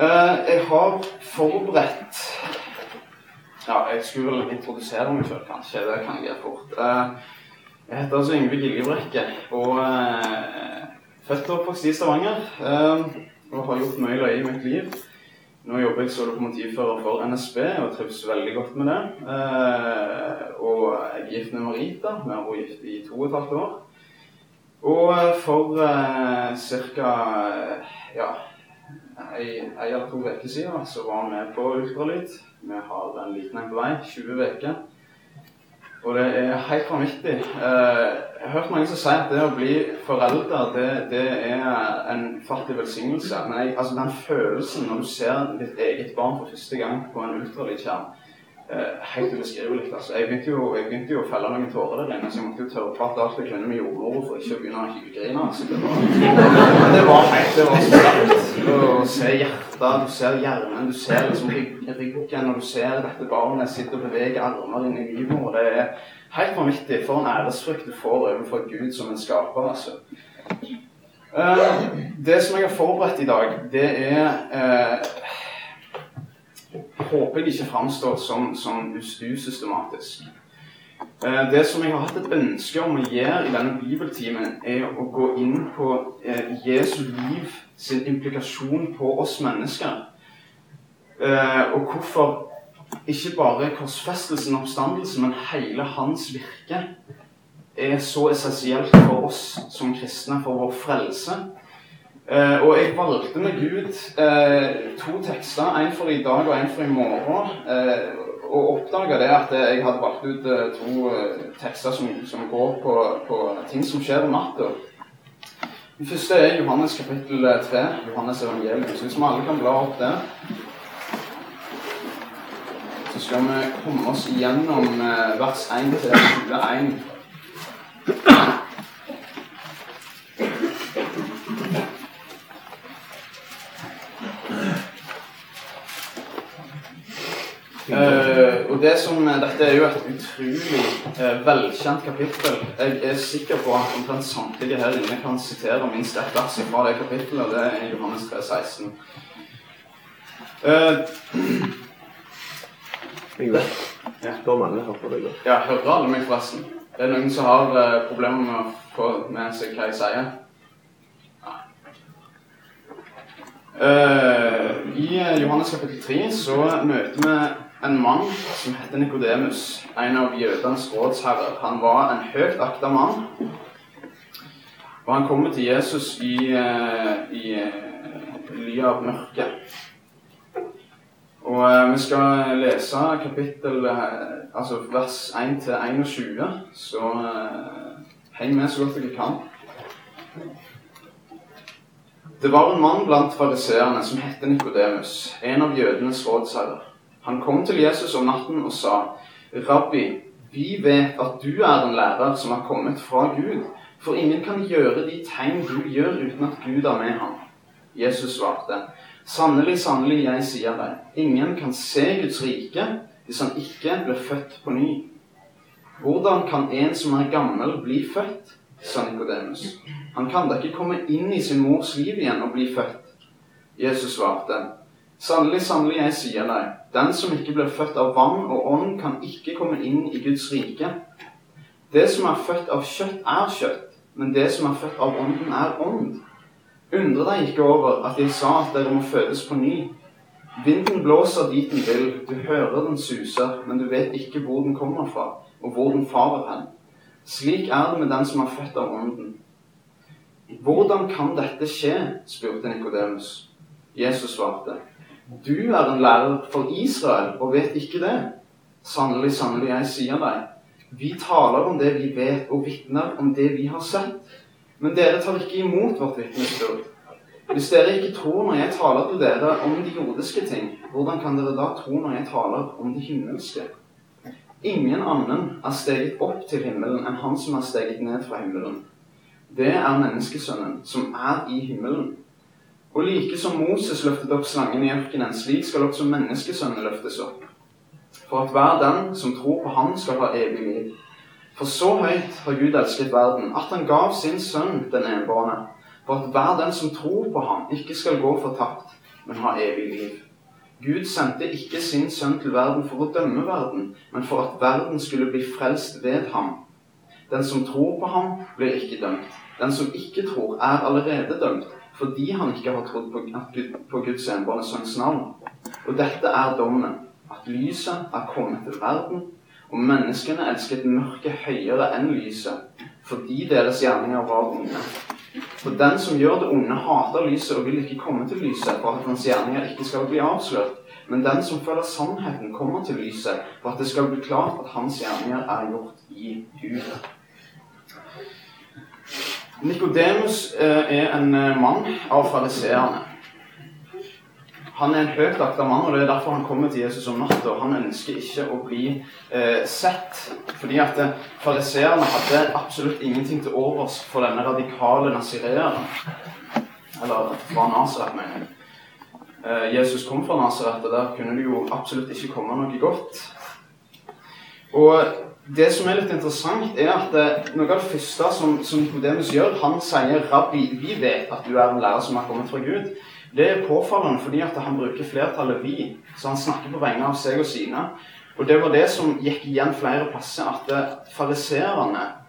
Eh, jeg har forberedt Ja, jeg skulle vel introdusere meg sjøl, kanskje. Det kan jeg gjøre fort. Eh, jeg heter altså Yngve Giljebrekke og uh, født og oppvokst i Stavanger. og har gjort mye løye i mitt liv. Nå jobber jeg som lokomotivfører for NSB og trives veldig godt med det. og jeg er gift med Marita. Vi har vært gift i to og et halvt år. Og for eh, ca. ja, ei, eller to uker siden så var vi på ultralyd. Vi har en liten en på vei. 20 uker. Og det er helt vanvittig. Eh, jeg har hørt mange som sier at det å bli foreldre, det, det er en fattig velsignelse. Men jeg, altså den følelsen når du ser ditt eget barn for første gang på en ultralydskjerm helt ubeskrivelig. Altså. Jeg begynte jo, jeg begynte jo å felle noen tårer der inne, så jeg måtte jo tørre prate alt jeg kunne med jordmor for ikke å begynne å hylgrine. Altså. Det, var, det var helt det var sterkt. Å se hjertet, du ser hjernen, du ser liksom ryggen, og du ser dette barnet sitter og bevege armer inni. Og det er helt vanvittig for en æresfrykt du får overfor Gud som en skaper. altså. Uh, det som jeg har forberedt i dag, det er uh, håper jeg ikke framstår som, som usystematisk. Eh, det som jeg har hatt et ønske om å gjøre i denne bibeltimen, er å gå inn på eh, Jesu liv sin implikasjon på oss mennesker. Eh, og hvorfor ikke bare korsfestelsen og oppstandelsen, men hele hans virke er så essensielt for oss som kristne, for vår frelse. Uh, og jeg valgte med Gud eh, to tekster, en for i dag og en for i morgen. Eh, og oppdaga det at jeg hadde valgt ut to tekster som, som går på, på, ting som skjer om natta. Den første er Johannes kapittel 3, Johannes evangelium. Så hvis vi alle kan bla opp det Så skal vi komme oss igjennom vers 1 til 21. Uh, og det som, Dette er jo et utrolig uh, velkjent kapittel. Jeg er sikker på at omtrent samtlige her inne kan sitere minst ett vers fra det kapittelet, og det er Johannes 3, 16. Uh, ja. Mangler jeg deg. Ja, hører alle meg forresten? Det er noen som har uh, problemer med å få med seg hva jeg sier? Uh, I Johannes kapittel 3 så møter vi en mann som heter Nikodemus, en av jødenes rådsherrer. Han var en høyt akta mann. Og han kommer til Jesus i, i, i eh, ly av mørket. Og eh, vi skal lese kapittel Altså vers 1 til 21, så heng med så godt dere kan. Det var en mann blant fariseerne som het Nikodemus, en av jødenes rådsherrer. Han kom til Jesus om natten og sa, 'Rabbi, vi vet at du er en lærer som har kommet fra Gud.' 'For ingen kan gjøre de tegn du gjør, uten at Gud er med ham.' Jesus svarte, 'Sannelig, sannelig, jeg sier deg, ingen kan se Guds rike hvis han ikke ble født på ny.' 'Hvordan kan en som er gammel, bli født?' sa Nikodemus. 'Han kan da ikke komme inn i sin mors liv igjen og bli født.' Jesus svarte, Sannelig, sannelig, jeg sier deg, den som ikke blir født av vann og ånd, kan ikke komme inn i Guds rike. Det som er født av kjøtt, er kjøtt, men det som er født av ånden, er ånd. Undre deg ikke over at jeg sa at dere må fødes på ny. Vinden blåser dit den vil, du hører den suser, men du vet ikke hvor den kommer fra, og hvor den farer hen. Slik er det med den som er født av ånden. Hvordan kan dette skje? spurte Nikodemus. Jesus svarte. Du er en lærer for Israel og vet ikke det. Sannelig, sannelig, jeg sier deg. Vi taler om det vi vet, og vitner om det vi har sett. Men dere tar ikke imot vårt vitnesbyrd. Hvis dere ikke tror når jeg taler til dere om de jordiske ting, hvordan kan dere da tro når jeg taler om de himmelske? Ingen annen er steget opp til himmelen enn han som er steget ned fra himmelen. Det er menneskesønnen, som er i himmelen. Og like som Moses løftet opp slangen i ørkenen, slik skal også menneskesønnen løftes opp. For at hver den som tror på ham, skal ha evig liv. For så høyt har Gud elsket verden, at han gav sin sønn den enbårne, for at hver den som tror på ham, ikke skal gå fortapt, men ha evig liv. Gud sendte ikke sin sønn til verden for å dømme verden, men for at verden skulle bli frelst ved ham. Den som tror på ham, blir ikke dømt. Den som ikke tror, er allerede dømt, fordi han ikke har trodd på, på Guds enbårne sønns navn. Og dette er dommen, at lyset er kommet til verden, og menneskene elsket mørket høyere enn lyset, fordi deres gjerninger var onde. For den som gjør det onde, hater lyset og vil ikke komme til lyset for at hans gjerninger ikke skal bli avslørt. Men den som føler sannheten, kommer til lyset for at det skal bli klart at hans gjerninger er gjort i Gud. Nikodemus eh, er en eh, mann av fariseerne. Han er en høyt akta mann, og det er derfor han kommer til Jesus om natta. Han ønsker ikke å bli eh, sett, fordi at eh, fariseerne hadde absolutt ingenting til overs for denne radikale nazireeren. Eller fra Nasaret, mener jeg. Eh, Jesus kom fra Nasaret, og der kunne det jo absolutt ikke komme noe godt. Og det som er litt interessant, er at eh, noe av det første som, som Nikodemus gjør Han sier 'Rabbi, vi vet at du er en lærer som har kommet fra Gud'. Det er påfallende fordi at han bruker flertallet 'vi', så han snakker på vegne av seg og sine. Og det var det som gikk igjen flere plasser, at fariserene fariseerne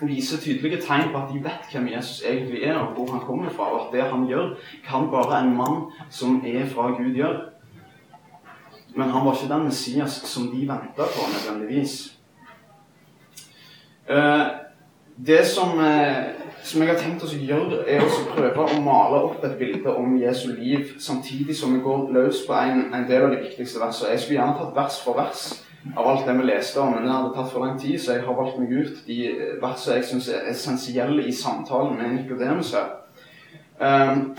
viser tydelige tegn på at de vet hvem Jesus egentlig er, og hvor han kommer fra, og at det han gjør, kan bare en mann som er fra Gud, gjøre. Men han var ikke den Messias som de venta på, nødvendigvis. Eh, det som eh, som jeg har tenkt å gjøre, er å prøve å male opp et bilde om Jesu liv, samtidig som vi går løs på en, en del av de viktigste versene. Jeg skulle gjerne tatt vers for vers av alt det vi leste om, men det hadde tatt for lang tid, så jeg har valgt meg ut de versene jeg syns er essensielle i samtalen med Nikodemus her. Um,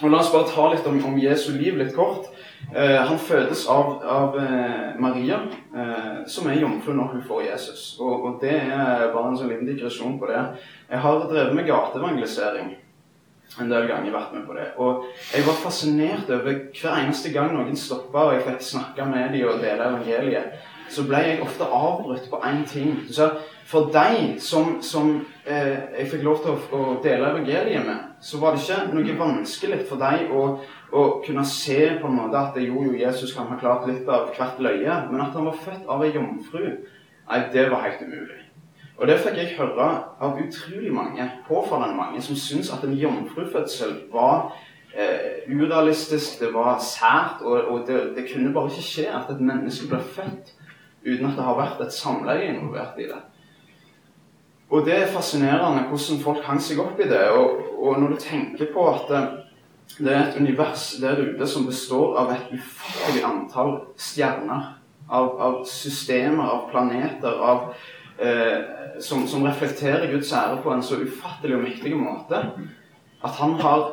og La oss bare ta litt om, om Jesu liv litt kort. Uh, han fødes av, av uh, Maria, uh, som er jomfru når hun får Jesus. Og, og Det er bare en sånn liten digresjon på det. Jeg har drevet med gateevangelisering en del ganger. vært med på det. Og jeg var fascinert over hver eneste gang noen stoppa og jeg fikk snakke med dem og dele evangeliet, så ble jeg ofte avbrutt på én ting. Så for deg som, som eh, jeg fikk lov til å, å, dele evangeliet med, så var det ikke noe vanskelig for deg å, å kunne se på en måte at jo, jo, Jesus kan ha klart litt av hvert løye, men at han var født av ei jomfru, nei, det var helt umulig. Og det fikk jeg høre av utrolig mange, påfallende mange, som syntes at en jomfrufødsel var eh, urealistisk, det var sært, og, og det, det, kunne bare ikke skje at et menneske ble født uten at det har vært et samleie involvert i det. Og det er fascinerende hvordan folk hang seg opp i det. Og, og når du tenker på at det, det er et univers der ute som består av et ufattelig antall stjerner, av, av systemer, av planeter, av eh, som, som, reflekterer Guds ære på en så ufattelig og mektig måte at han har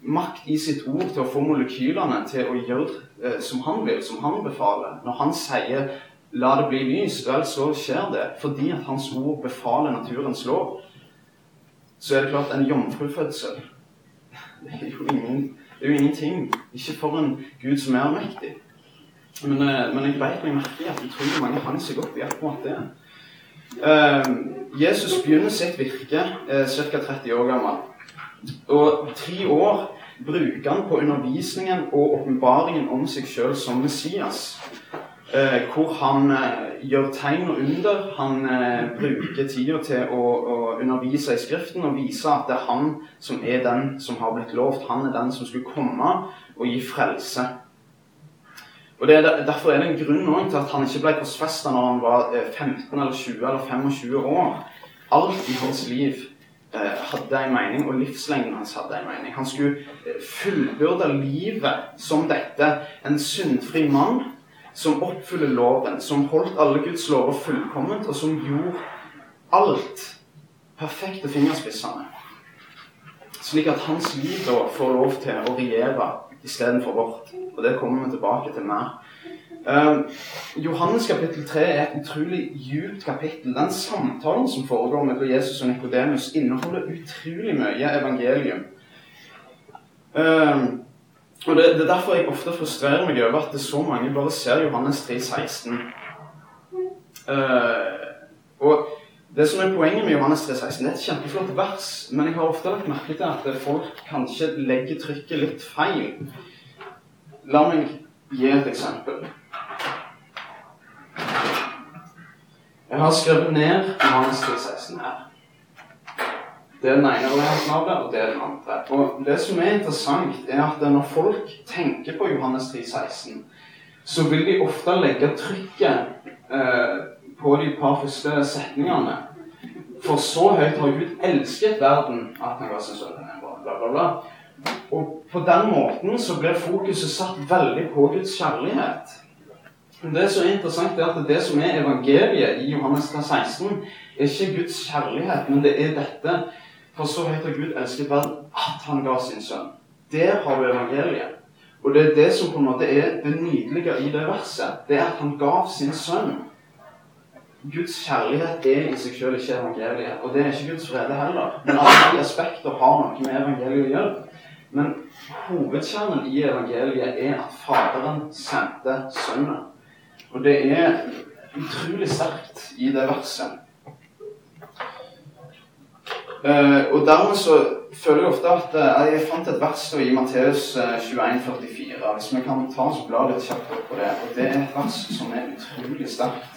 makt i sitt ord til å få molekylene til å gjøre eh, som han vil, som han befaler. Når han sier 'la det bli lys', vel, så skjer det fordi at hans ord befaler naturens lov. Så er det klart en jomfrufødsel det er jo ingen, det er jo ingenting. Ikke for en Gud som er mektig. Men, eh, men jeg vet meg merke i at utrolig mange hang seg opp i akkurat det. Ehm, Jesus begynner sitt virke eh, ca. 30 år gammel. Og tre år bruker han på undervisningen og åpenbaringen om seg sjøl som Messias. Eh, hvor han eh, gjør tegn og under. Han eh, bruker tida til å, å, undervise i Skriften og vise at det er han som er den som har blitt lovt. Han er den som skulle komme og gi frelse. Og det er Derfor er det en grunn til at han ikke ble korsfesta når han var 15 eh, eller 20 eller 25 år. Alt i hans liv eh, hadde en mening, og livslengden hans hadde en mening. Han skulle eh, fullbyrde livet som dette. En syndfri mann som oppfyller loven, som holdt alle Guds lover fullkomment, og som gjorde alt perfekt til fingerspissene. Slik at hans liv da får lov til å regjere istedenfor vårt. Og det kommer vi tilbake til mer. Uh, Johannes kapittel 3 er et utrolig djupt kapittel. Den samtalen som foregår mellom Jesus og Nikodemus, inneholder utrolig mye evangelium. Uh, og det, det, er derfor jeg ofte frustrerer meg over at det så mange bare ser Johannes 3, 16. Uh, og det som er Poenget med Johannes 3, 16, det er et kjempeflott vers, men jeg har ofte lagt merke til at folk kanskje legger trykket litt feil. La meg gi et eksempel. Jeg har skrevet ned Johannes 3, 16 her. Det er den ene varianten og det er den andre. Og Det som er interessant, er at når folk tenker på Johannes 3,16, så vil de ofte legge trykket eh, på de par første setningene. For så høyt har Gud elsket verden at han ga sin sønn. Bla, bla, bla. Og på den måten så blir fokuset satt veldig på Guds kjærlighet. Det som er interessant, er at det som er evangeliet i Johannes 16, er ikke Guds kjærlighet, men det er dette for så heter Gud elsket verden at han ga sin sønn. Der har du evangeliet. Og det er det som på en måte er det nydelige i det verset. Det er at han gav sin sønn. Guds kjærlighet er i seg selv ikke evangeliet. Og det er ikke Guds frede heller. Men alle aspekter har noe med evangeliet å gjøre. Men hovedkjernen i evangeliet er at Faderen sendte Sønnen. Og det er utrolig sterkt i det verset. Uh, og dermed så føler jeg ofte at uh, Jeg fant et vers i Matteus uh, 21,44. Hvis vi kan ta oss bladet bla litt kjapt opp på det. Og det er et vers som er utrolig sterkt.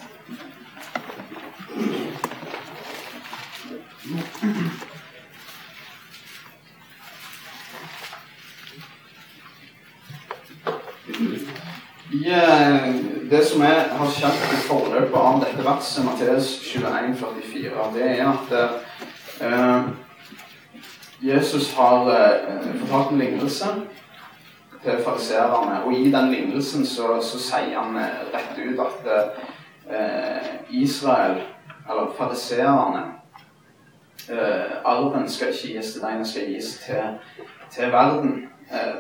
I det som er, har skjedd i forløpet av dette verset, Matteus 21,44, det er at Eh, Jesus har eh, fortalt en lignelse til fariserene, og i den lignelsen så, så sier han eh, rett ut at Israel, eller fariserene Arven skal ikke gis til deg, den skal gis til, til verden.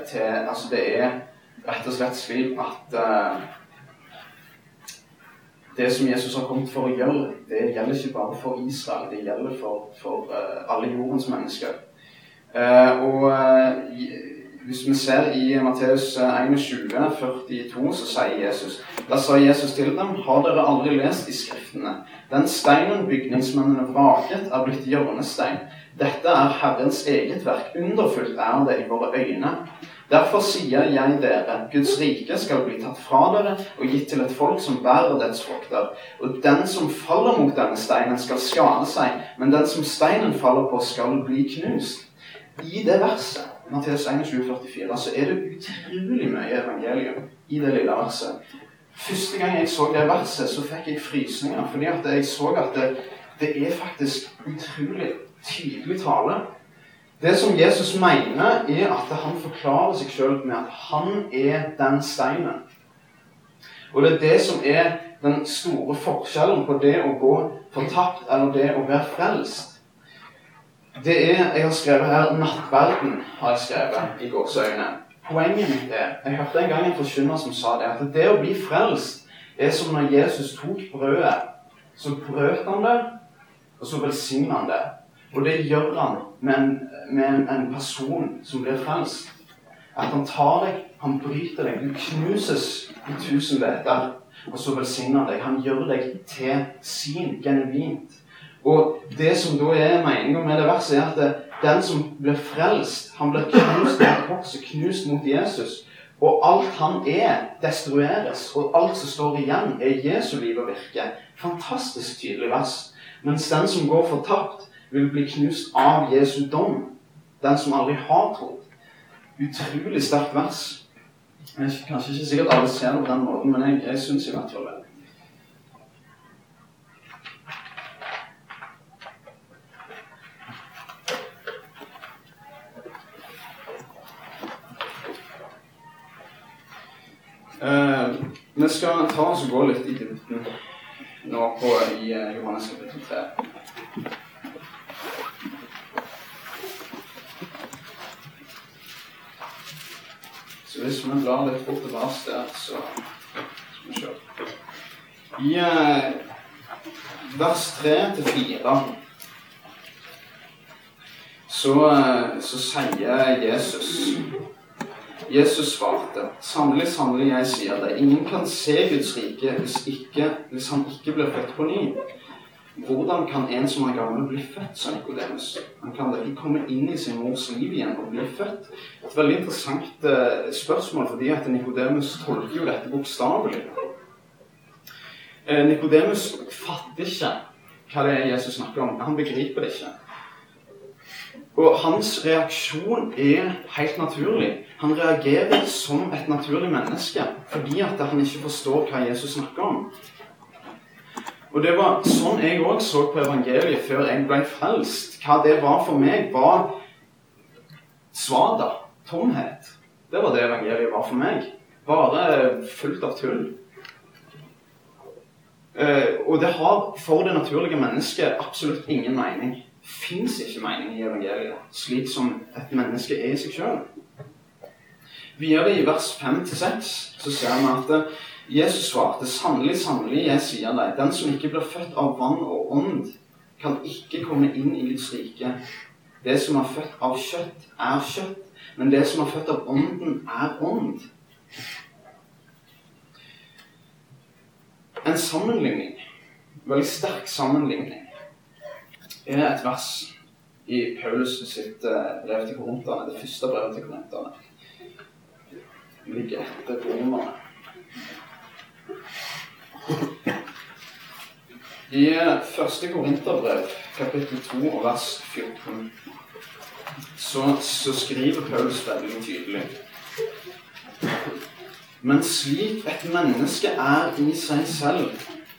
Til, altså det er rett og slett slik at det som Jesus har kommet for å gjøre, det gjelder ikke bare for Israel, det gjelder for, for uh, alle jordens mennesker. Uh, og uh, hvis vi ser i Matteus 21, 42, så sier Jesus Da sa Jesus til dem, har dere aldri lest i Skriftene? Den steinen bygningsmennene vraket, er blitt hjørnestein. Dette er Herrens eget verk. Underfullt er det i våre øyne. Derfor sier jeg dere, Guds rike skal bli tatt fra dere og gitt til et folk som bærer dets frukter. Og den som faller mot denne steinen, skal skade seg, men den som steinen faller på, skal bli knust. I det verset, Matteus 21,44, så er det utrolig mye evangelium i det lille verset. Første gang jeg så det verset, så fikk jeg frysninger, fordi at jeg så at det, det er faktisk utrolig tydelig tale. Det som Jesus mener, er at han forklarer seg sjøl med at han er den steinen. Og det er det som er den store forskjellen på det å gå fortapt eller det å være frelst. Det er Jeg har skrevet her 'nattverden', har jeg skrevet i gåseøyne. Poenget mitt er Jeg hørte en gang en forkynner som sa det, at det å bli frelst er som når Jesus tok brødet. Så brøt han det, og så velsigna han det. Og det gjør han med en, med en person som blir frelst. At han tar deg, han bryter deg. Du knuses i tusen biter, og så velsigner han deg. Han gjør deg til sin, genuint. Og det som da er meninga med det verset, er at den som blir frelst, han blir knust mot korset, knust mot Jesus. Og alt han er, destrueres. Og alt som står igjen, er Jesu liv og virke. Fantastisk tydelig vers. Mens den som går fortapt, vil bli knust av Jesu dom. Den som aldri har trodd. Utrolig sterkt vers. Jeg er kanskje ikke sikkert alle ser det på den måten, men jeg, jeg syns i hvert fall det. Uh, vi skal ta oss og gå litt i dybden nå på, i uh, Johannes kapittel 3. hvis vi blar litt bort til vers der, så skal vi se I eh, vers 3-4 så, eh, så sier Jesus Jesus svarte, 'Sannelig, sannelig, jeg sier det, ingen kan se Guds rike hvis, ikke, hvis han ikke blir født på ny.' Hvordan kan en som er gammel, bli født, som Nikodemus? Han kan da ikke komme inn i sin mors liv igjen og bli født. Et veldig interessant eh, spørsmål, fordi at Nikodemus tolker jo dette bokstavelig. Eh, Nikodemus fatter ikke hva det er Jesus snakker om. Han begriper det ikke. Og hans reaksjon er helt naturlig. Han reagerer som et naturlig menneske fordi at han ikke forstår hva Jesus snakker om. Og det var sånn jeg òg så på evangeliet før jeg ble frelst. Hva det var for meg, var svada. Tomhet. Det var det evangeliet var for meg. Bare fullt av tull. Uh, og det har for det naturlige mennesket absolutt ingen mening. Fins ikke mening i evangeliet, slik som et menneske er i seg sjøl. Videre i vers 5-6 så ser vi at Jesus svarte, 'Sannelig, sannelig, jeg sier deg, den som ikke blir født av vann og ånd, kan ikke komme inn i Guds rike.' Det som er født av kjøtt, er kjøtt, men det som er født av ånden, er ånd. En sammenligning, veldig sterk sammenligning, er et vers i Paulus sitt eh, brev til korinterne, det første brevet til korinterne. Ligger etter romerne. I første Korinterbrev, kapittel 2 og vers 14, så, så skriver Paulus veldig tydelig Men slik et menneske er i seg selv,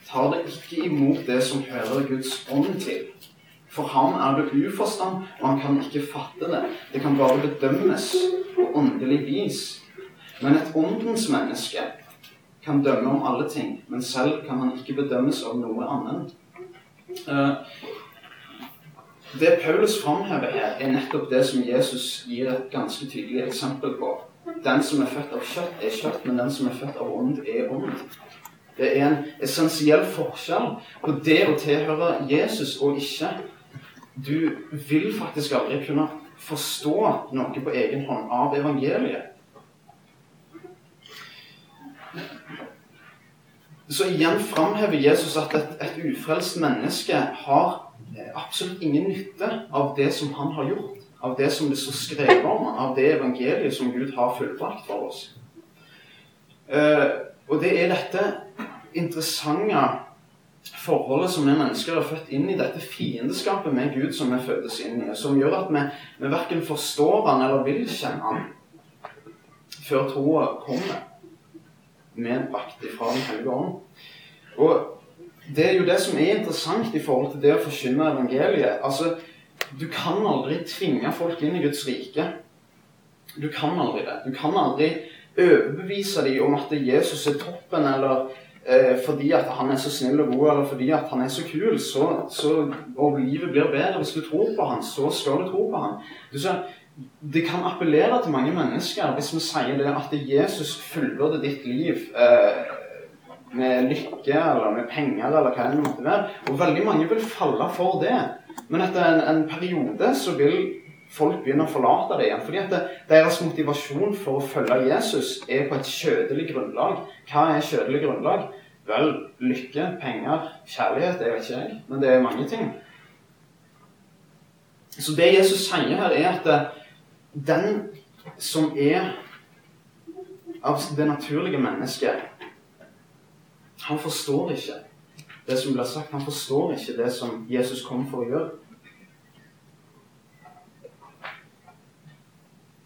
tar det ikke imot det som hører Guds ånd til. For ham er det uforstand, og han kan ikke fatte det. Det kan bare bedømmes på åndelig vis. Men et åndens menneske kan dømme om alle ting, men selv kan han ikke bedømmes av noe annet. Eh, det Paulus framhever her, er nettopp det som Jesus gir et ganske tydelig eksempel på. Den som er født av kjøtt, er kjøtt, men den som er født av ånd, er ånd. Det er en essensiell forskjell på det å tilhøre Jesus og ikke. Du vil faktisk aldri kunne forstå noe på egen hånd av evangeliet. Så igjen framhever Jesus at et, et ufrelst menneske har eh, absolutt ingen nytte av det som han har gjort. Av det som det står skrevet om, av det evangeliet som Gud har fullbrakt for oss. Uh, og det er dette interessante forholdet som vi mennesker er født inn i, dette fiendeskapet med Gud som vi fødes inn i, som gjør at vi, vi verken forstår han eller vil kjenne han før troa kommer medbrakt fra Den hellige ånd. Og det er jo det som er interessant i forhold til det å forkynne evangeliet. Altså, Du kan aldri tvinge folk inn i Guds rike. Du kan aldri det. Du kan aldri overbevise dem om at Jesus er toppen, eller eh, fordi at han er så snill og god, eller fordi at han er så kul, så, så, og livet blir bedre hvis du tror på han, så skal du tro på han. Du ser, det kan appellere til mange mennesker hvis vi sier det at Jesus fullbyrder ditt liv eh, med lykke eller med penger eller hva det måtte være. Og veldig mange vil falle for det. Men etter en, en periode så vil folk begynne å forlate det igjen. Fordi at deres motivasjon for å følge Jesus er på et kjødelig grunnlag. Hva er kjødelig grunnlag? Vel, lykke, penger, kjærlighet, det vet ikke jeg. Men det er mange ting. Så det Jesus sier her, er at den som er av det naturlige mennesket, han forstår ikke det som blir sagt. Han forstår ikke det som Jesus kom for å gjøre.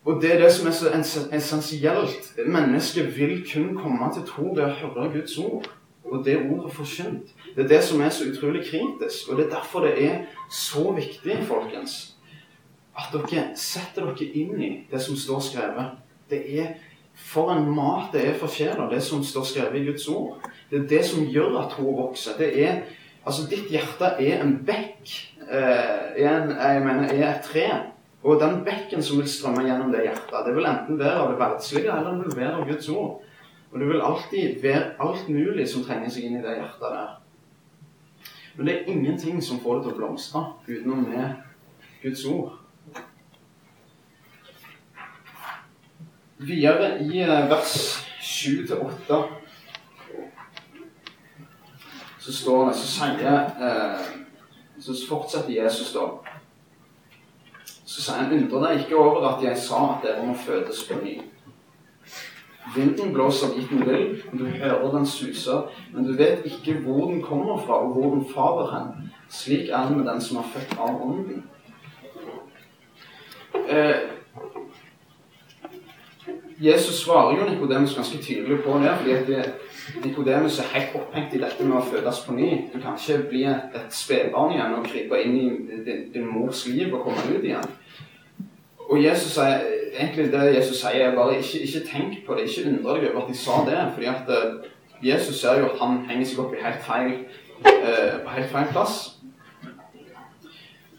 Og det er det som er så essensielt. Mennesket vil kun komme til tro ved å høre Guds ord. Og det ordet forkynt. Det er det som er så utrolig kritisk. Og det er derfor det er så viktig, folkens, at dere setter dere inn i det som står skrevet. Det er for en mat det er for sjela, det som står skrevet i Guds ord. Det er det som gjør at hun vokser. Det er, altså Ditt hjerte er en bekk. Eh, en, jeg mener, er et tre. Og den bekken som vil strømme gjennom det hjertet, det vil enten være av det verdslige, eller det vil være av Guds ord. Og det vil alltid være alt mulig som trenger seg inn i det hjertet der. Men det er ingenting som får det til å blomstre utenom med Guds ord. Videre i eh, vers 7-8 så står det, så sier eh, Så fortsetter Jesus da. Så sier han, undrer deg ikke over at jeg sa at dere må fødes på ny. Vinden blåser dit den vil, og du hører den suser, men du vet ikke hvor den kommer fra, og hvor den farer hen. Slik er det med den som er født av Ånden. Eh, Jesus svarer jo Nikodemus ganske tydelig på det, fordi Nikodemus er helt opphengt i dette med å fødes på ny. Du kan ikke bli et, spedbarn igjen og krype inn i din, din, mors liv og komme ut igjen. Og Jesus er, egentlig det Jesus sier, er bare ikke, ikke tenk på det, ikke undre deg over at de sa det. fordi at uh, Jesus ser jo at han henger seg opp i helt feil, uh, på helt feil plass.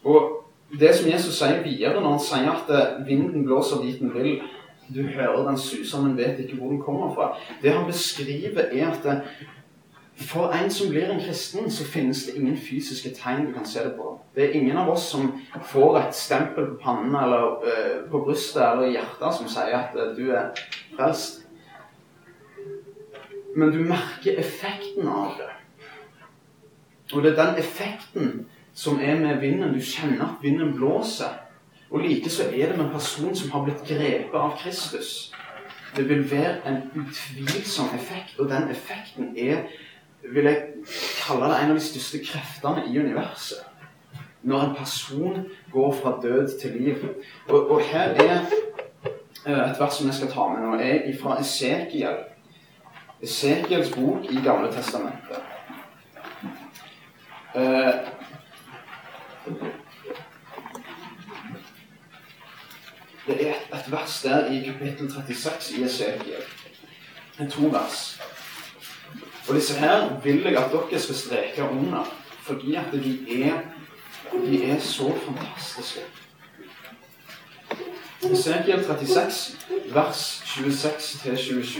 Og det som Jesus sier videre når han sier at uh, vinden blåser dit den vil du hører den suser, men vet ikke hvor den kommer fra. Det han beskriver, er at det, for en som blir en kristen, så finnes det ingen fysiske tegn du kan se det på. Det er ingen av oss som får et stempel på pannen eller uh, på brystet eller i hjertet som sier at uh, du er frelst. Men du merker effekten av det. Og det er den effekten som er med vinden. Du kjenner at vinden blåser. Og likeså er det med en person som har blitt grepet av Kristus. Det vil være en utvilsom effekt, og den effekten er vil jeg kalle det en av de største kreftene i universet. Når en person går fra død til liv. Og, og her er eh, et vers som jeg skal ta med nå, er fra Esekiel. Esekiels bok i Gamle testamentet. Uh, Det er et vers der i kapittel 36 i Esekiel. En to vers. Og disse her vil jeg at dere skal streke under, fordi at de er, de er så fantastiske. Esekiel 36, vers 26-27.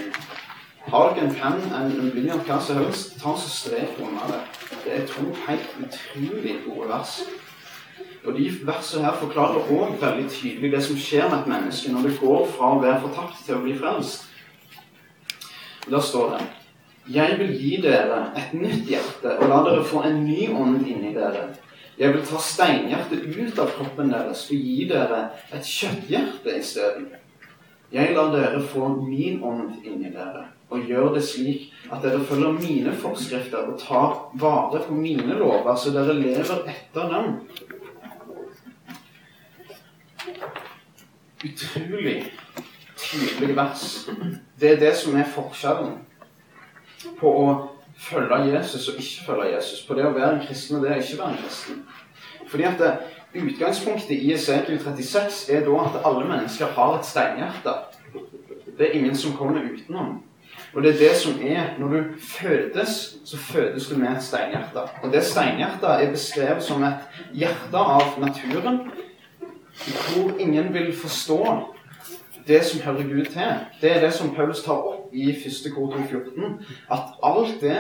Har dere en penn, en, en blyant, hva som helst, ta så strek under det. Det er to helt utrolig gode vers. Og De versene her forklarer òg veldig tydelig det som skjer med et menneske når det går fra å være fortapt til å bli frelst. Og Da står det Jeg vil gi dere et nytt hjerte og la dere få en ny ånd inni dere. Jeg vil ta steinhjertet ut av kroppen deres og gi dere et kjøtthjerte isteden. Jeg lar dere få min ånd inni dere og gjør det slik at dere følger mine forskrifter og tar vare på mine lover, så dere lever etter dem. Utrolig tydelig vers. Det er det som er forskjellen på å følge Jesus og ikke følge Jesus. På det å være en kristen og det å ikke være en kristen. Fordi at det, Utgangspunktet i Esekiel 36 er da at alle mennesker har et steinhjerte. Det er ingen som kommer utenom. Og det er det som er Når du fødes, så fødes du med et steinhjerte. Og det steinhjertet er beskrevet som et hjerte av naturen hvor ingen vil forstå det som hører Gud til. Det er det som Paulus tar opp i 1. kor 14. At alt det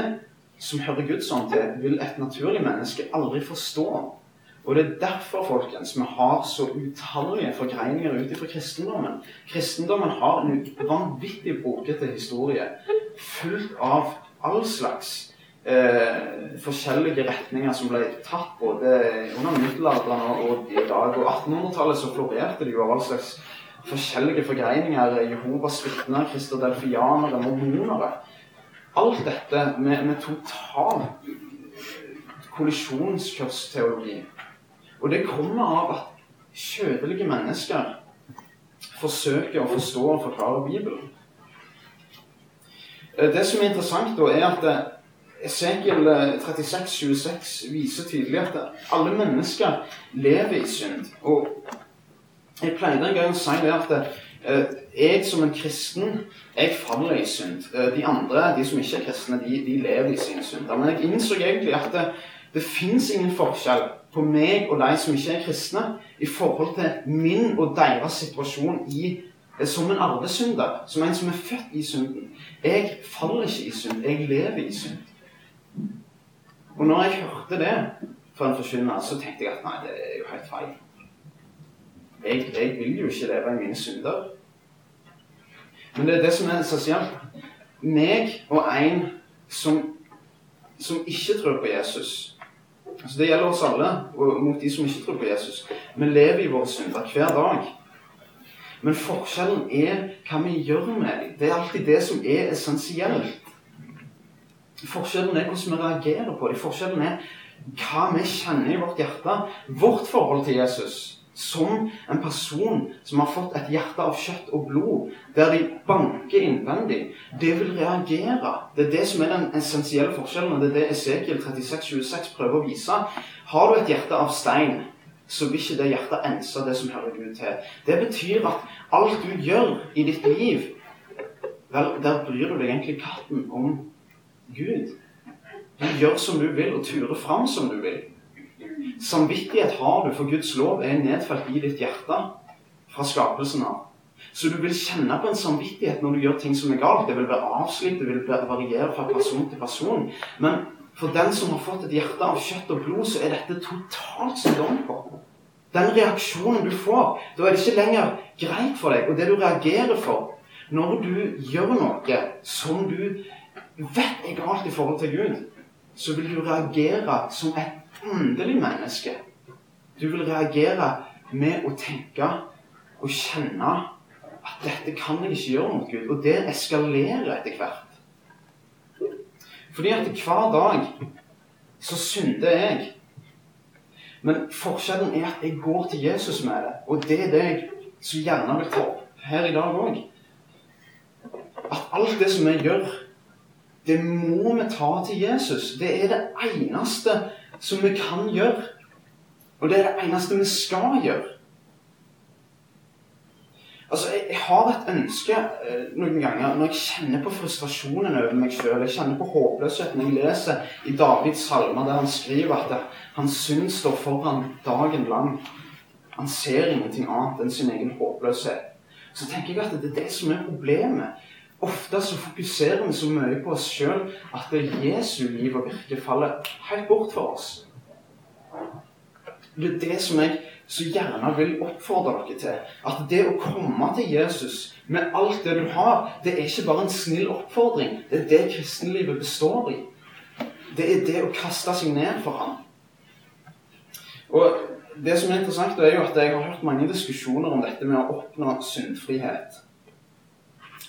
som hører Gud sånn til, vil et naturlig menneske aldri forstå. Og det er derfor folkens, vi har så utallige forgreininger ut fra kristendommen. Kristendommen har en vanvittig brokete historie fullt av all slags eh, forskjellige retninger som ble tatt både under middelalderen og, i dag. Og 1800-tallet så florerte det jo av all slags forskjellige forgreininger. Jehovas vitner, kristodelfianere, mormonere. Alt dette med, med total kollisjonskursteologi. Og det kommer av at kjødelige mennesker forsøker å forstå og forklare Bibelen. Eh, det som er interessant, da, er at Esekiel 36, eh, 26 viser tydelig at alle mennesker lever i synd. Og jeg pleide en gang å si det at eh, jeg som en kristen, jeg faller i synd. Eh, de andre, de som ikke er kristne, de, de lever i sin synd. Men jeg innså egentlig at det, det fins ingen forskjell på meg og de som ikke er kristne, i forhold til min og deres situasjon i, som en arvesynder. Som en som er født i synden. Jeg faller ikke i synd. Jeg lever i synd. Og når jeg hørte det fra en forkynner, så tenkte jeg at nei, det er jo helt feil. Jeg, jeg vil jo ikke leve i mine synder. Men det er det som er essensielt. Meg og en som som ikke tror på Jesus. Altså Det gjelder oss alle, og mot de som ikke tror på Jesus. Vi lever i våre synder hver dag. Men forskjellen er hva vi gjør med dem. Det er alltid det som er essensielt. Forskjellen er hvordan vi reagerer på dem. Forskjellen er hva vi kjenner i vårt hjerte. Vårt forhold til Jesus som en person som har fått et hjerte av kjøtt og blod, der de banker innvendig, det vil reagere. Det er det som er den essensielle forskjellen, og det er det Esekiel 36-26 prøver å vise. Har du et hjerte av stein, så vil ikke det hjertet ense det som hører Gud til. Det betyr at alt du gjør i ditt liv, vel, der bryr du deg egentlig katten om Gud. Du gjør som du vil, og turer fram som du vil. Samvittighet har du, for Guds lov er nedfelt i ditt hjerte fra skapelsen av. Så du vil kjenne på en samvittighet når du gjør ting som er galt. Det vil være avslitt, det vil variere fra person til person. Men for den som har fått et hjerte av kjøtt og blod, så er dette totalt som dom på. Den reaksjonen du får, da er det ikke lenger greit for deg. Og det du reagerer for når du gjør noe som du vet jeg galt i forhold til Gud, så vil du reagere som et underlig menneske. Du vil reagere med å tenke og kjenne at dette kan jeg ikke gjøre mot Gud. Og det eskalerer etter hvert. Fordi at hver dag så synder jeg. Men forskjellen er at jeg går til Jesus med det. Og det er det jeg så gjerne vil ta opp her i dag òg. At alt det som jeg gjør, det må vi ta til Jesus. Det er det eneste som vi kan gjøre. Og det er det eneste vi skal gjøre. Altså, jeg, jeg, har et ønske eh, noen ganger når jeg kjenner på frustrasjonen over meg sjøl. Jeg kjenner på håpløsheten. Jeg leser i Davids salmer der han skriver at hans synd står foran dagen lang. Han ser ingenting annet enn sin egen håpløshet. Så tenker jeg at det er det som er problemet. Ofte så fokuserer vi så mye på oss sjøl at Jesu liv og virke faller helt bort for oss. Det er det som jeg så gjerne vil oppfordre dere til. At det å komme til Jesus med alt det du har, det er ikke bare en snill oppfordring. Det er det kristenlivet består i. Det er det å kaste seg ned for ham. Og det som er interessant, er jo at jeg har hørt mange diskusjoner om dette med å oppnå syndfrihet.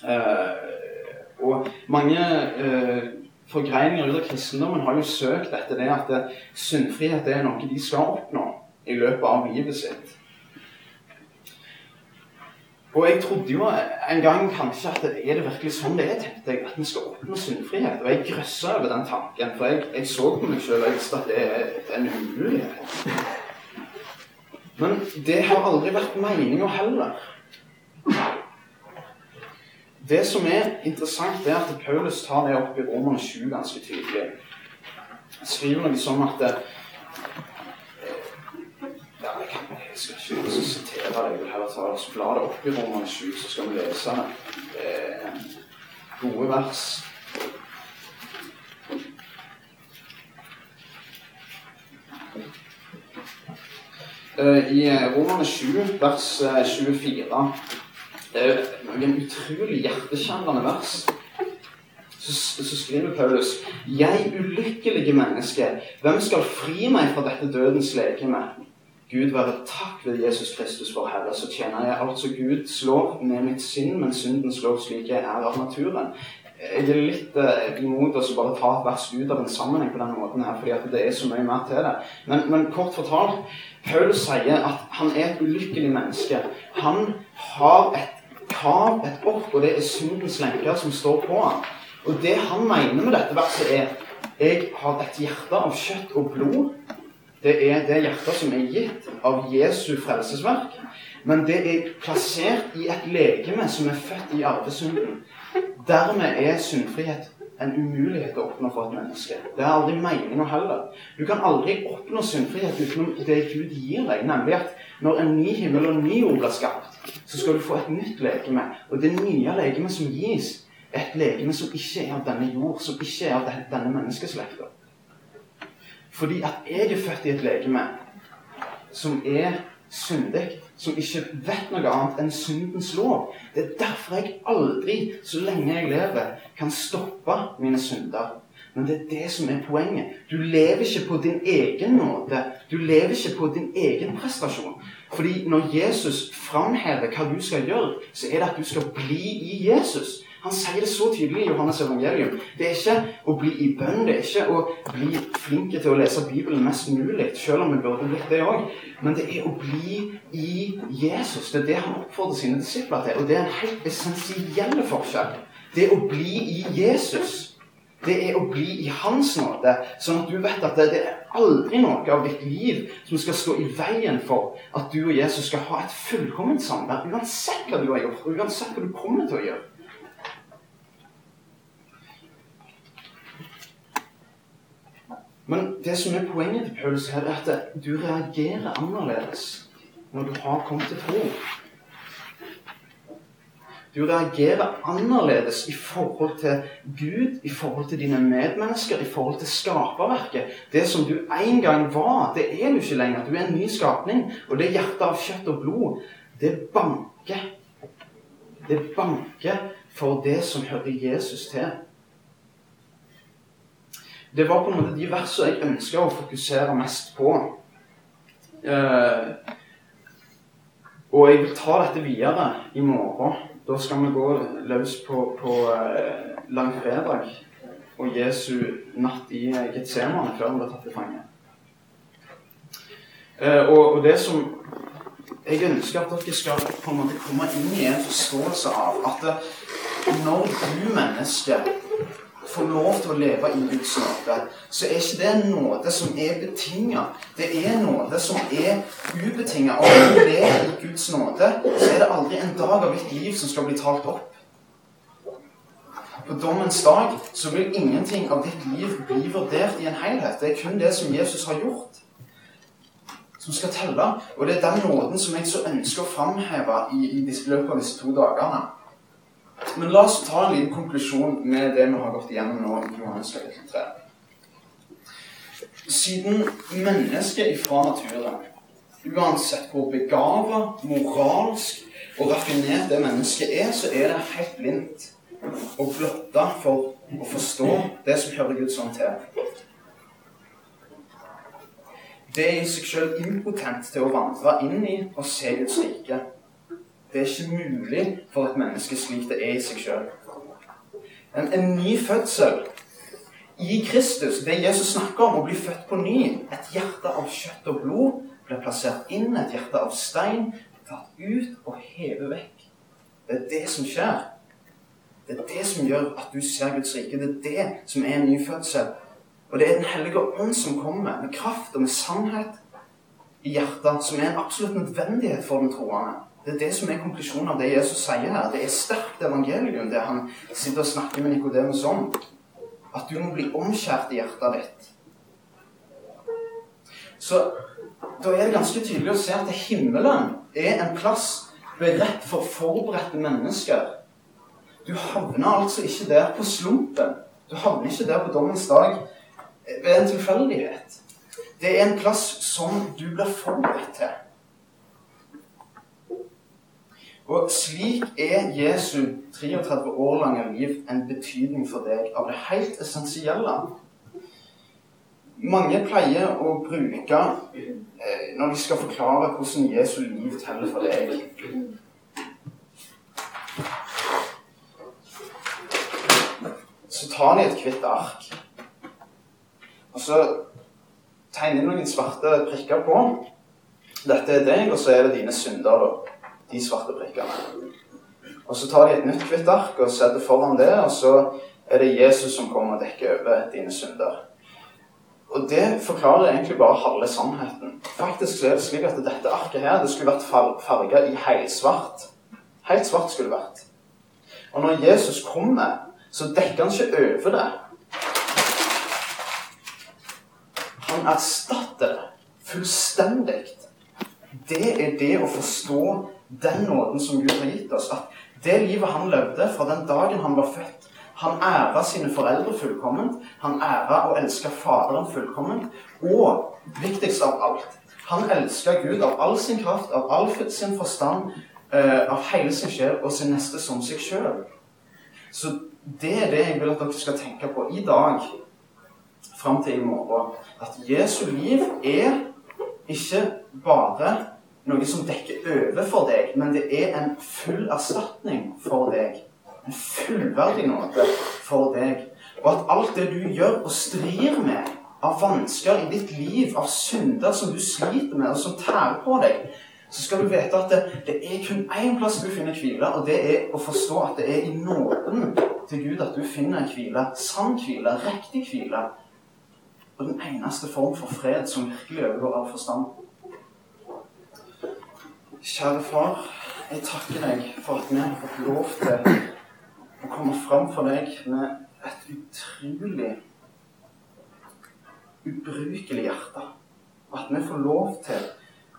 Eh, og mange eh, forgreininger ut av kristendommen har jo søkt etter det at syndfrihet er noe de skal oppnå i løpet av livet sitt. Og jeg trodde jo en gang kanskje at er det virkelig sånn det er, tenkte jeg, at vi skal oppnå syndfrihet. Og jeg grøssa over den tanken, for jeg, jeg så på meg sjøl og visste at det er en umulighet. Men det har aldri vært meninga heller. Det som er interessant, er at Paulus tar det opp i Romerne 7 ganske tydelig. Han skriver noe sånn at skal ikke sitere det, jeg vil heller ta så bla det opp i Romerne 7, så skal vi lese eh, gode vers. Eh, I Romerne 7, vers 24 eh, Det er jo noen utrolig hjerteskjærende vers. Så, så, skriver Paulus Jeg ulykkelige menneske, hvem skal fri meg fra dette dødens legeme? Gud være takk ved Jesus Kristus, vår Herre, så tjener jeg altså Guds lov med mitt sinn, men syndens lov slik jeg er av naturen. Jeg er litt eh, imot å bare ta et vers ut av en sammenheng på denne måten, her, fordi det er så mye mer til det. Men, men kort fortalt, Paulus sier at han er et ulykkelig menneske. Han har et krav, et opp, og det er syndens lenker som står på ham. Og det han mener med dette verset, er jeg har et hjerte av kjøtt og blod det er det hjertet som er gitt av Jesu frelsesverk. Men det er plassert i et legeme som er født i arvesynden. Dermed er syndfrihet en umulighet å oppnå for et menneske. Det er aldri meninga heller. Du kan aldri oppnå syndfrihet utenom det Gud gir deg, nemlig at når en ny himmel og en ny jord blir skapt, så skal du få et nytt legeme. Og det nye legemet som gis, er et legeme som ikke er av denne jord, som ikke er av denne menneskeslekta. Fordi at jeg er født i et legeme som er syndig, som ikke vet noe annet enn syndens lov. Det er derfor jeg aldri, så lenge jeg lever, kan stoppe mine synder. Men det er det som er poenget. Du lever ikke på din egen nåde. Du lever ikke på din egen prestasjon. Fordi når Jesus framhever hva du skal gjøre, så er det at du skal bli i Jesus. Han sier det så tydelig i Johannes evangelium. Det er ikke å bli i bønn, det er ikke å bli flinke til å lese Bibelen mest mulig, selv om vi burde blitt det òg. Men det er å bli i Jesus. Det er det han oppfordrer sine disipler til. Og det er en helt essensiell forskjell. Det å bli i Jesus det er å bli i Hans nåde, sånn at du vet at det, det, er aldri noe av ditt liv som skal stå i veien for at du og Jesus skal ha et fullkomment samvær, uansett hva du har gjort, uansett hva du kommer til å gjøre. Men det som er poenget til Paulus her, er at du reagerer annerledes når du har kommet til tro. Du reagerer annerledes i forhold til Gud, i forhold til dine medmennesker, i forhold til skaperverket. Det som du en gang var, det er du ikke lenger. Du er en ny skapning. Og det hjertet av kjøtt og blod, det banker. Det banker for det som hører Jesus til. Det var på en måte de versene jeg ønska å fokusere mest på. Eh, og jeg vil ta dette videre i morgen. Da skal vi gå løs på, på eh, langfredag og Jesu natt i Getsemane før han ble tatt til fange. Eh, og, og, det som jeg ønsker at dere skal på en måte komme inn i en forståelse av at når du menneske får lov til å leve i Guds nåde, så er ikke det nåde som er betinga. Det er nåde som er ubetinga. Når du lever i Guds nåde, så er det aldri en dag av ditt liv som skal bli talt opp. På dommens dag så vil ingenting av ditt liv bli vurdert i en helhet. Det er kun det som Jesus har gjort, som skal telle. Og det er den nåden som jeg så ønsker å framheve i, i løpet av disse to dagene. Men la oss ta en liten konklusjon med det vi har gått igjennom nå i Johannes kapittel 3. Siden mennesket ifra naturen, uansett hvor begava, moralsk og raffinert det mennesket er, så er det helt blindt og blotta for å forstå det som hører Guds ånd til. Det er i seg sjøl impotent til å vandre inn i og se Guds rike. Det er ikke mulig for et menneske slik det er i seg sjøl. En, en, ny fødsel i Kristus, det Jesus snakker om, å bli født på ny Et hjerte av kjøtt og blod blir plassert inn, et hjerte av stein tatt ut og hevet vekk. Det er det som skjer. Det er det som gjør at du ser Guds rike. Det er det som er en ny fødsel. Og det er Den hellige ånd som kommer med kraft og med sannhet i hjertet, som er en absolutt nødvendighet for den troende. Det er det som er konklusjonen av det Jesus sier her. Det er sterkt evangelium, det han sitter og snakker med Nikodemus om. At du må bli omskjært i hjertet ditt. Så da er det ganske tydelig å se at himmelen er en plass beredt for forberedte mennesker. Du havner altså ikke der på slumpen. Du havner ikke der på dommens dag ved en tilfeldighet. Det er en plass som du blir forberedt til. Og slik er Jesu 33 år lange liv en betydning for deg av det helt essensielle. Mange pleier å bruke eh, når de skal forklare hvordan Jesu liv teller for deg. Så tar de et hvitt ark, og så tegner de noen svarte prikker på. Dette er deg, og så er det dine synder. da de svarte prikkene. Og Så tar de et nytt hvitt ark og setter foran det, og så er det Jesus som kommer og dekker over dine synder. Og Det forklarer egentlig bare halve sannheten. Faktisk er det slik at dette arket her, det skulle vært farga i helsvart. Helt svart skulle det vært. Og når Jesus kommer, så dekker han ikke over det. Han erstatter det fullstendig. Det er det å forstå den nåden som Gud har gitt oss. At det livet han levde fra den dagen han var født Han æra sine foreldre fullkomment. Han æra og elska Faderen fullkomment. Og viktigst av alt han elska Gud av all sin kraft, av all sin forstand, eh, av hele sin sjel og sin neste som seg sjøl. Så det er det jeg vil at dere skal tenke på i dag fram til i morgen at Jesu liv er ikke bare noe som dekker over for deg, men det er en full erstatning for deg. En fullverdig nåde for deg. Og at alt det du gjør og strir med av vansker i ditt liv, av synder som du sliter med, og som tærer på deg, så skal du vite at det, det er kun én plass du finner hvile, og det er å forstå at det er i nåden til Gud at du finner hvile. Sann hvile, riktig hvile. Og den eneste form for fred som virkelig overgår all forstand. Kjære far, jeg takker deg for at vi har fått lov til å komme fram for deg med et utrolig ubrukelig hjerte. At vi får lov til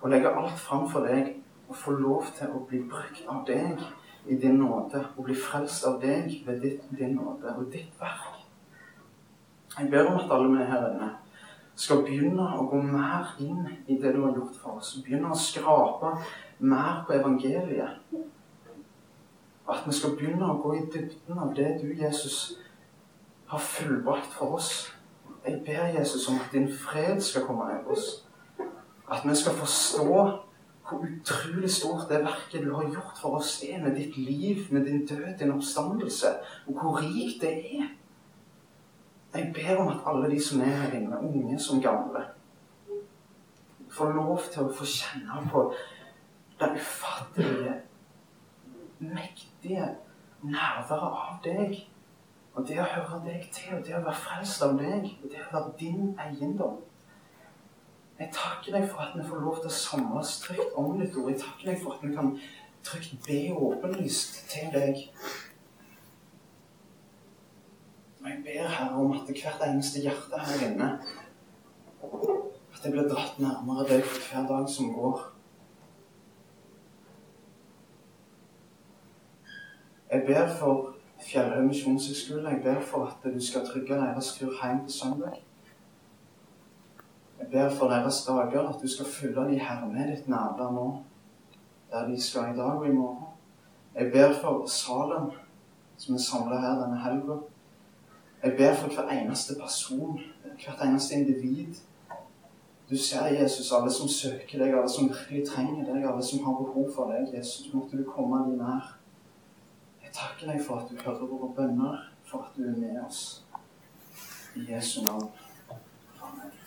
å legge alt fram for deg og få lov til å bli brukt av deg i din nåde. Og bli frelst av deg ved ditt, din nåde og ditt verk. Jeg ber om at alle vi her inne skal begynne å gå mer inn i det du har gjort for oss. Begynne å skrape mer på evangeliet. At vi skal begynne å gå i dybden av det du, Jesus, har fullbrakt for oss. Jeg ber Jesus om at din fred skal komme over oss. At vi skal forstå hvor utrolig stort det verket du har gjort for oss, er med ditt liv, med din død, din oppstandelse, og hvor rikt det er. Jeg ber om at alle de som er her inne, unge som gamle, får lov til å få kjenne på det ufattelige, mektige nærværet av deg. Og det å høre deg til, og det å være frelst av deg, og det å være din eiendom. Jeg takker deg for at vi får lov til å samles trygt om ditt ord. Jeg takker deg for at vi kan trygt be åpenlyst til deg. Og jeg ber Herre om at hvert eneste hjerte her inne At det blir dratt nærmere deg for hver dag som går. Jeg ber for Fjellhaug misjonshøgskole. Jeg ber for at du skal trygge deres tur hjem til søndag. Jeg ber for deres dager at du skal fylle de her med ditt nærvær nå, der de skal i dag og i morgen. Jeg ber for salen som er samla her denne helga. Jeg ber for hver eneste person, hvert eneste individ. Du ser, Jesus, alle som søker deg, alle som virkelig trenger deg, alle som har behov for deg. Jesus, måtte du komme dem nær. Jeg takker deg for at du hører våre bønner, for at du er med oss. I Jesu navn.